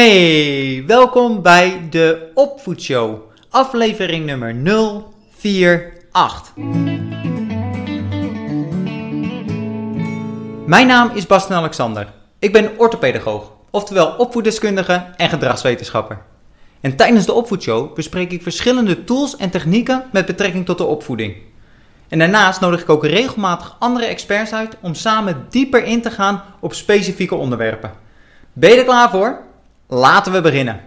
Hey, welkom bij de Opvoedshow, aflevering nummer 048. Mijn naam is Bastian Alexander. Ik ben orthopedagoog, oftewel opvoeddeskundige en gedragswetenschapper. En tijdens de Opvoedshow bespreek ik verschillende tools en technieken met betrekking tot de opvoeding. En daarnaast nodig ik ook regelmatig andere experts uit om samen dieper in te gaan op specifieke onderwerpen. Ben je er klaar voor? Laten we beginnen.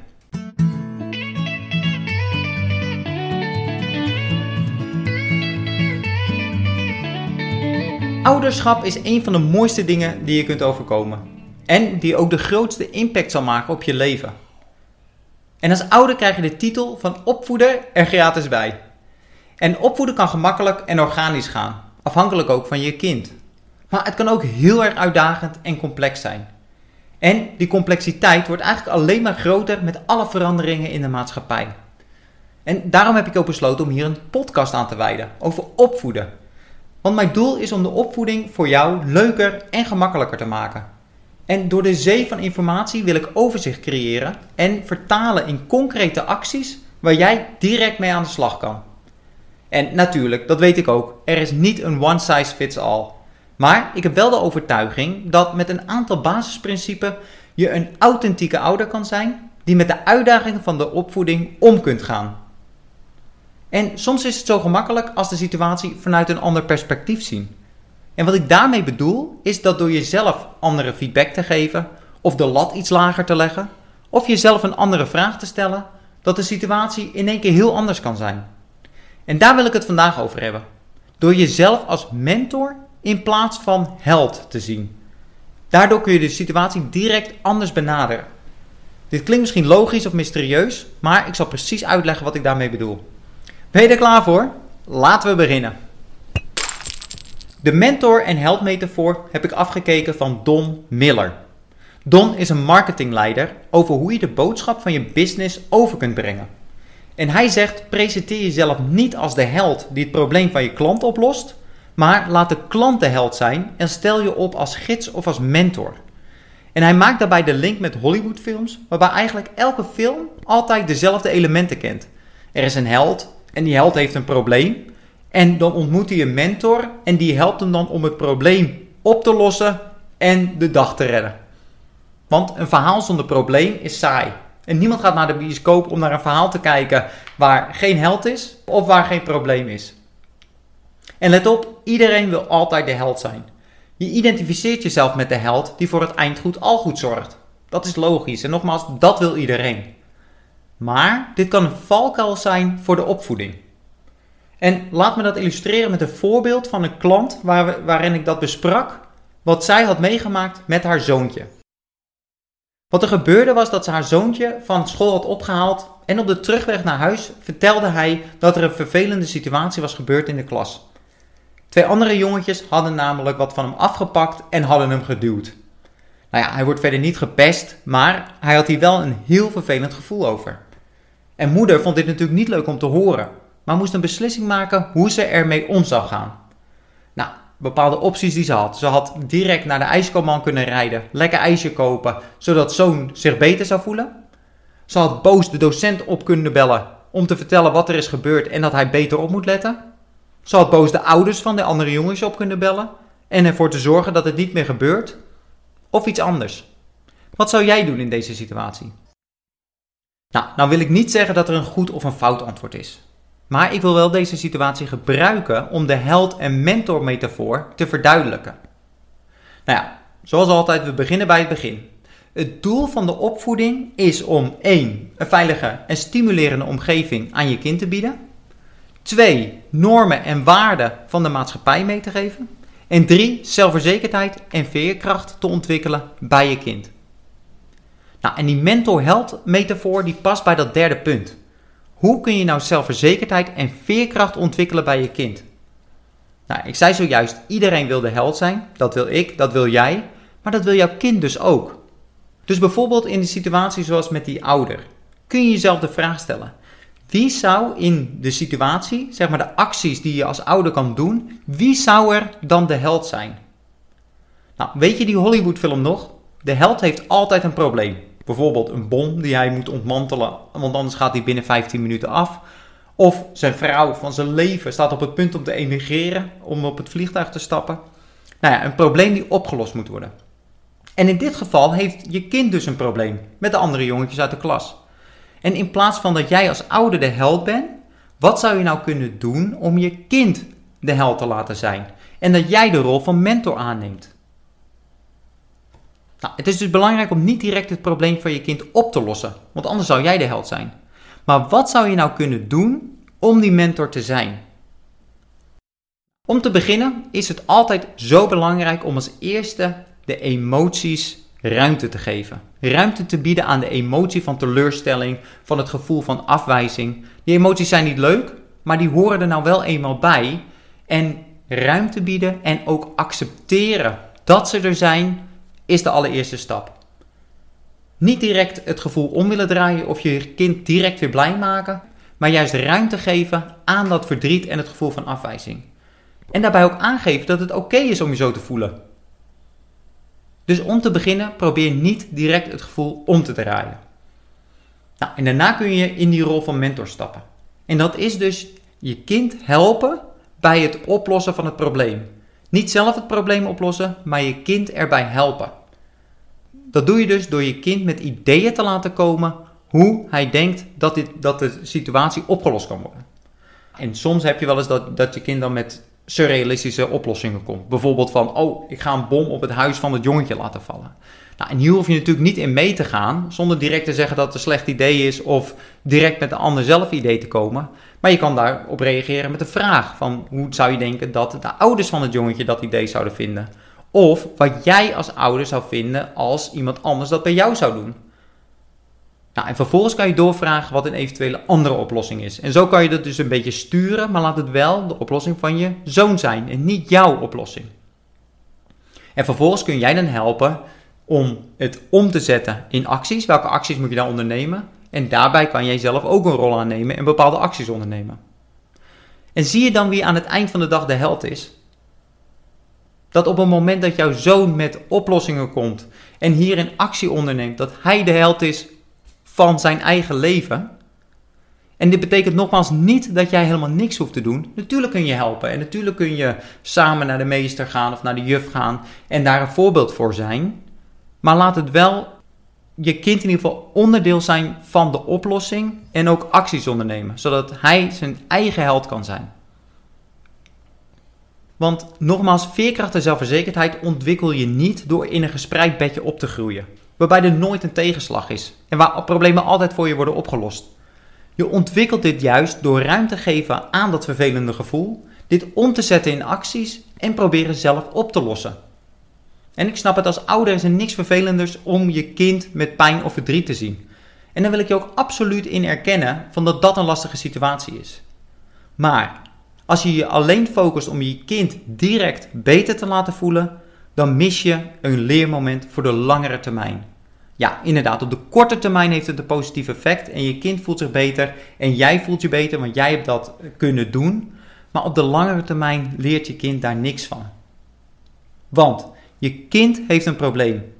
Ouderschap is een van de mooiste dingen die je kunt overkomen. En die ook de grootste impact zal maken op je leven. En als ouder krijg je de titel van opvoeder er gratis bij. En opvoeden kan gemakkelijk en organisch gaan, afhankelijk ook van je kind. Maar het kan ook heel erg uitdagend en complex zijn. En die complexiteit wordt eigenlijk alleen maar groter met alle veranderingen in de maatschappij. En daarom heb ik ook besloten om hier een podcast aan te wijden over opvoeden. Want mijn doel is om de opvoeding voor jou leuker en gemakkelijker te maken. En door de zee van informatie wil ik overzicht creëren en vertalen in concrete acties waar jij direct mee aan de slag kan. En natuurlijk, dat weet ik ook, er is niet een one size fits all. Maar ik heb wel de overtuiging dat met een aantal basisprincipes je een authentieke ouder kan zijn die met de uitdagingen van de opvoeding om kunt gaan. En soms is het zo gemakkelijk als de situatie vanuit een ander perspectief zien. En wat ik daarmee bedoel is dat door jezelf andere feedback te geven, of de lat iets lager te leggen, of jezelf een andere vraag te stellen, dat de situatie in één keer heel anders kan zijn. En daar wil ik het vandaag over hebben. Door jezelf als mentor in plaats van held te zien. Daardoor kun je de situatie direct anders benaderen. Dit klinkt misschien logisch of mysterieus, maar ik zal precies uitleggen wat ik daarmee bedoel. Ben je er klaar voor? Laten we beginnen. De mentor- en heldmetafoor heb ik afgekeken van Don Miller. Don is een marketingleider over hoe je de boodschap van je business over kunt brengen. En hij zegt: presenteer jezelf niet als de held die het probleem van je klant oplost, maar laat de klant de held zijn en stel je op als gids of als mentor. En hij maakt daarbij de link met Hollywoodfilms, waarbij eigenlijk elke film altijd dezelfde elementen kent. Er is een held en die held heeft een probleem. En dan ontmoet hij een mentor en die helpt hem dan om het probleem op te lossen en de dag te redden. Want een verhaal zonder probleem is saai. En niemand gaat naar de bioscoop om naar een verhaal te kijken waar geen held is of waar geen probleem is. En let op, iedereen wil altijd de held zijn. Je identificeert jezelf met de held die voor het eindgoed al goed zorgt. Dat is logisch en nogmaals, dat wil iedereen. Maar dit kan een valkuil zijn voor de opvoeding. En laat me dat illustreren met een voorbeeld van een klant waar waarin ik dat besprak, wat zij had meegemaakt met haar zoontje. Wat er gebeurde was dat ze haar zoontje van school had opgehaald en op de terugweg naar huis vertelde hij dat er een vervelende situatie was gebeurd in de klas. Twee andere jongetjes hadden namelijk wat van hem afgepakt en hadden hem geduwd. Nou ja, hij wordt verder niet gepest, maar hij had hier wel een heel vervelend gevoel over. En moeder vond dit natuurlijk niet leuk om te horen, maar moest een beslissing maken hoe ze ermee om zou gaan. Nou, bepaalde opties die ze had. Ze had direct naar de ijskoopman kunnen rijden, lekker ijsje kopen, zodat zoon zich beter zou voelen. Ze had boos de docent op kunnen bellen om te vertellen wat er is gebeurd en dat hij beter op moet letten. Had boos de ouders van de andere jongens op kunnen bellen en ervoor te zorgen dat het niet meer gebeurt. Of iets anders. Wat zou jij doen in deze situatie? Nou, nou wil ik niet zeggen dat er een goed of een fout antwoord is. Maar ik wil wel deze situatie gebruiken om de held- en mentor-metafoor te verduidelijken. Nou ja, zoals altijd, we beginnen bij het begin. Het doel van de opvoeding is om 1. een veilige en stimulerende omgeving aan je kind te bieden. 2. normen en waarden van de maatschappij mee te geven. En 3. zelfverzekerdheid en veerkracht te ontwikkelen bij je kind. Nou, en die mentor-held metafoor die past bij dat derde punt. Hoe kun je nou zelfverzekerdheid en veerkracht ontwikkelen bij je kind? Nou, ik zei zojuist, iedereen wil de held zijn. Dat wil ik, dat wil jij. Maar dat wil jouw kind dus ook. Dus bijvoorbeeld in de situatie zoals met die ouder. Kun je jezelf de vraag stellen. Wie zou in de situatie, zeg maar de acties die je als ouder kan doen, wie zou er dan de held zijn? Nou, weet je die Hollywoodfilm nog? De held heeft altijd een probleem. Bijvoorbeeld een bom die hij moet ontmantelen, want anders gaat hij binnen 15 minuten af. Of zijn vrouw van zijn leven staat op het punt om te emigreren, om op het vliegtuig te stappen. Nou ja, een probleem die opgelost moet worden. En in dit geval heeft je kind dus een probleem met de andere jongetjes uit de klas. En in plaats van dat jij als ouder de held bent, wat zou je nou kunnen doen om je kind de held te laten zijn? En dat jij de rol van mentor aanneemt. Nou, het is dus belangrijk om niet direct het probleem van je kind op te lossen, want anders zou jij de held zijn. Maar wat zou je nou kunnen doen om die mentor te zijn? Om te beginnen is het altijd zo belangrijk om als eerste de emoties ruimte te geven. Ruimte te bieden aan de emotie van teleurstelling, van het gevoel van afwijzing. Die emoties zijn niet leuk, maar die horen er nou wel eenmaal bij. En ruimte bieden en ook accepteren dat ze er zijn, is de allereerste stap. Niet direct het gevoel om willen draaien of je kind direct weer blij maken, maar juist ruimte geven aan dat verdriet en het gevoel van afwijzing. En daarbij ook aangeven dat het oké is om je zo te voelen. Dus om te beginnen, probeer niet direct het gevoel om te draaien. Nou, en daarna kun je in die rol van mentor stappen. En dat is dus je kind helpen bij het oplossen van het probleem. Niet zelf het probleem oplossen, maar je kind erbij helpen. Dat doe je dus door je kind met ideeën te laten komen hoe hij denkt dat, dit, dat de situatie opgelost kan worden. En soms heb je wel eens dat, dat je kind dan met surrealistische oplossingen komt. Bijvoorbeeld van, oh, ik ga een bom op het huis van het jongetje laten vallen. Nou, en hier hoef je natuurlijk niet in mee te gaan, zonder direct te zeggen dat het een slecht idee is of direct met een ander zelf idee te komen. Maar je kan daarop reageren met de vraag van, hoe zou je denken dat de ouders van het jongetje dat idee zouden vinden? Of wat jij als ouder zou vinden als iemand anders dat bij jou zou doen. Nou, en vervolgens kan je doorvragen wat een eventuele andere oplossing is. En zo kan je dat dus een beetje sturen, maar laat het wel de oplossing van je zoon zijn en niet jouw oplossing. En vervolgens kun jij dan helpen om het om te zetten in acties. Welke acties moet je dan ondernemen? En daarbij kan jij zelf ook een rol aannemen en bepaalde acties ondernemen. En zie je dan wie aan het eind van de dag de held is? Dat op het moment dat jouw zoon met oplossingen komt en hierin actie onderneemt, dat hij de held is van zijn eigen leven. En dit betekent nogmaals niet dat jij helemaal niks hoeft te doen. Natuurlijk kun je helpen en natuurlijk kun je samen naar de meester gaan of naar de juf gaan en daar een voorbeeld voor zijn. Maar laat het wel je kind in ieder geval onderdeel zijn van de oplossing en ook acties ondernemen, zodat hij zijn eigen held kan zijn. Want nogmaals, veerkracht en zelfverzekerdheid ontwikkel je niet door in een gespreid bedje op te groeien waarbij er nooit een tegenslag is en waar problemen altijd voor je worden opgelost. Je ontwikkelt dit juist door ruimte geven aan dat vervelende gevoel, dit om te zetten in acties en proberen zelf op te lossen. En ik snap het, als ouder is er niks vervelenders om je kind met pijn of verdriet te zien. En dan wil ik je ook absoluut in erkennen van dat dat een lastige situatie is. Maar als je je alleen focust om je kind direct beter te laten voelen, dan mis je een leermoment voor de langere termijn. Ja, inderdaad, op de korte termijn heeft het een positief effect en je kind voelt zich beter en jij voelt je beter, want jij hebt dat kunnen doen. Maar op de langere termijn leert je kind daar niks van. Want je kind heeft een probleem.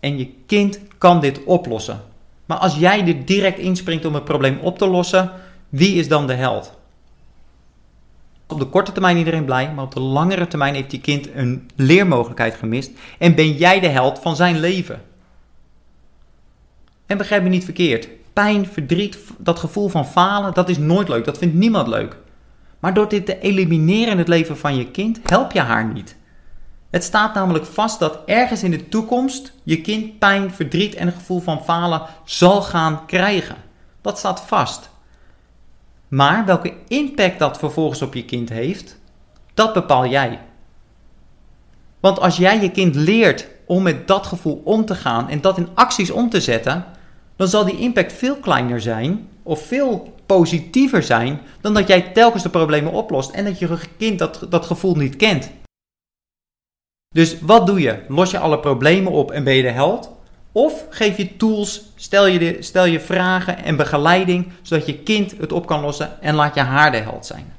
En je kind kan dit oplossen. Maar als jij er direct inspringt om het probleem op te lossen, wie is dan de held? Op de korte termijn iedereen blij, maar op de langere termijn heeft je kind een leermogelijkheid gemist en ben jij de held van zijn leven. En begrijp me niet verkeerd. Pijn, verdriet, dat gevoel van falen, dat is nooit leuk. Dat vindt niemand leuk. Maar door dit te elimineren in het leven van je kind, help je haar niet. Het staat namelijk vast dat ergens in de toekomst je kind pijn, verdriet en een gevoel van falen zal gaan krijgen. Dat staat vast. Maar welke impact dat vervolgens op je kind heeft, dat bepaal jij. Want als jij je kind leert om met dat gevoel om te gaan en dat in acties om te zetten, dan zal die impact veel kleiner zijn of veel positiever zijn dan dat jij telkens de problemen oplost en dat je kind dat, dat gevoel niet kent. Dus wat doe je? Los je alle problemen op en ben je de held? Of geef je tools, stel je, stel je vragen en begeleiding, zodat je kind het op kan lossen en laat je haar de held zijn.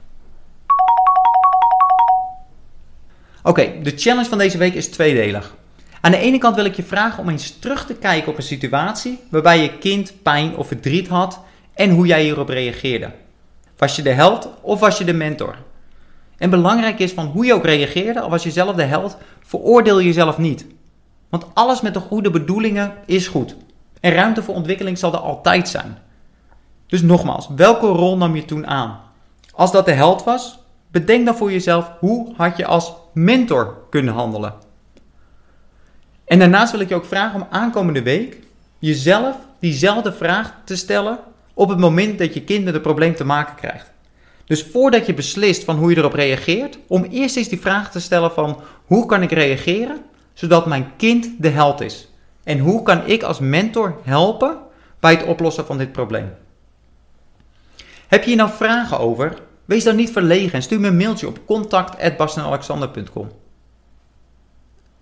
Oké, de challenge van deze week is tweedelig. Aan de ene kant wil ik je vragen om eens terug te kijken op een situatie waarbij je kind pijn of verdriet had en hoe jij hierop reageerde. Was je de held of was je de mentor? En belangrijk is van hoe je ook reageerde, al was je zelf de held, veroordeel jezelf niet. Want alles met de goede bedoelingen is goed. En ruimte voor ontwikkeling zal er altijd zijn. Dus nogmaals, welke rol nam je toen aan? Als dat de held was, bedenk dan voor jezelf hoe had je als mentor kunnen handelen. En daarnaast wil ik je ook vragen om aankomende week jezelf diezelfde vraag te stellen op het moment dat je kind met een probleem te maken krijgt. Dus voordat je beslist van hoe je erop reageert, om eerst eens die vraag te stellen van hoe kan ik reageren zodat mijn kind de held is? En hoe kan ik als mentor helpen bij het oplossen van dit probleem? Heb je hier nou vragen over? Wees dan niet verlegen en stuur me een mailtje op contact.bastenalexander.com.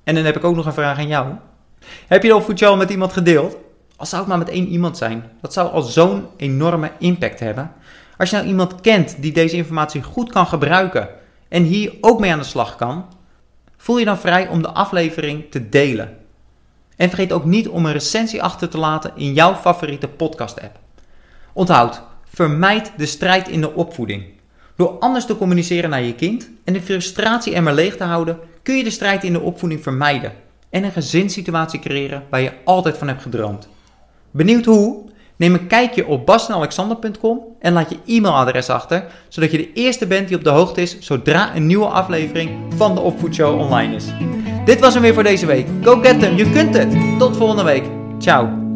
En dan heb ik ook nog een vraag aan jou. Heb je al met iemand gedeeld? Als zou het maar met één iemand zijn. Dat zou al zo'n enorme impact hebben. Als je nou iemand kent die deze informatie goed kan gebruiken en hier ook mee aan de slag kan, voel je dan vrij om de aflevering te delen. En vergeet ook niet om een recensie achter te laten in jouw favoriete podcast-app. Onthoud, vermijd de strijd in de opvoeding. Door anders te communiceren naar je kind en de frustratie er maar leeg te houden, kun je de strijd in de opvoeding vermijden en een gezinssituatie creëren waar je altijd van hebt gedroomd. Benieuwd hoe? Neem een kijkje op bastenalexander.com en laat je e-mailadres achter, zodat je de eerste bent die op de hoogte is zodra een nieuwe aflevering van de Opvoedshow online is. Dit was hem weer voor deze week. Go get them, je kunt het! Tot volgende week. Ciao.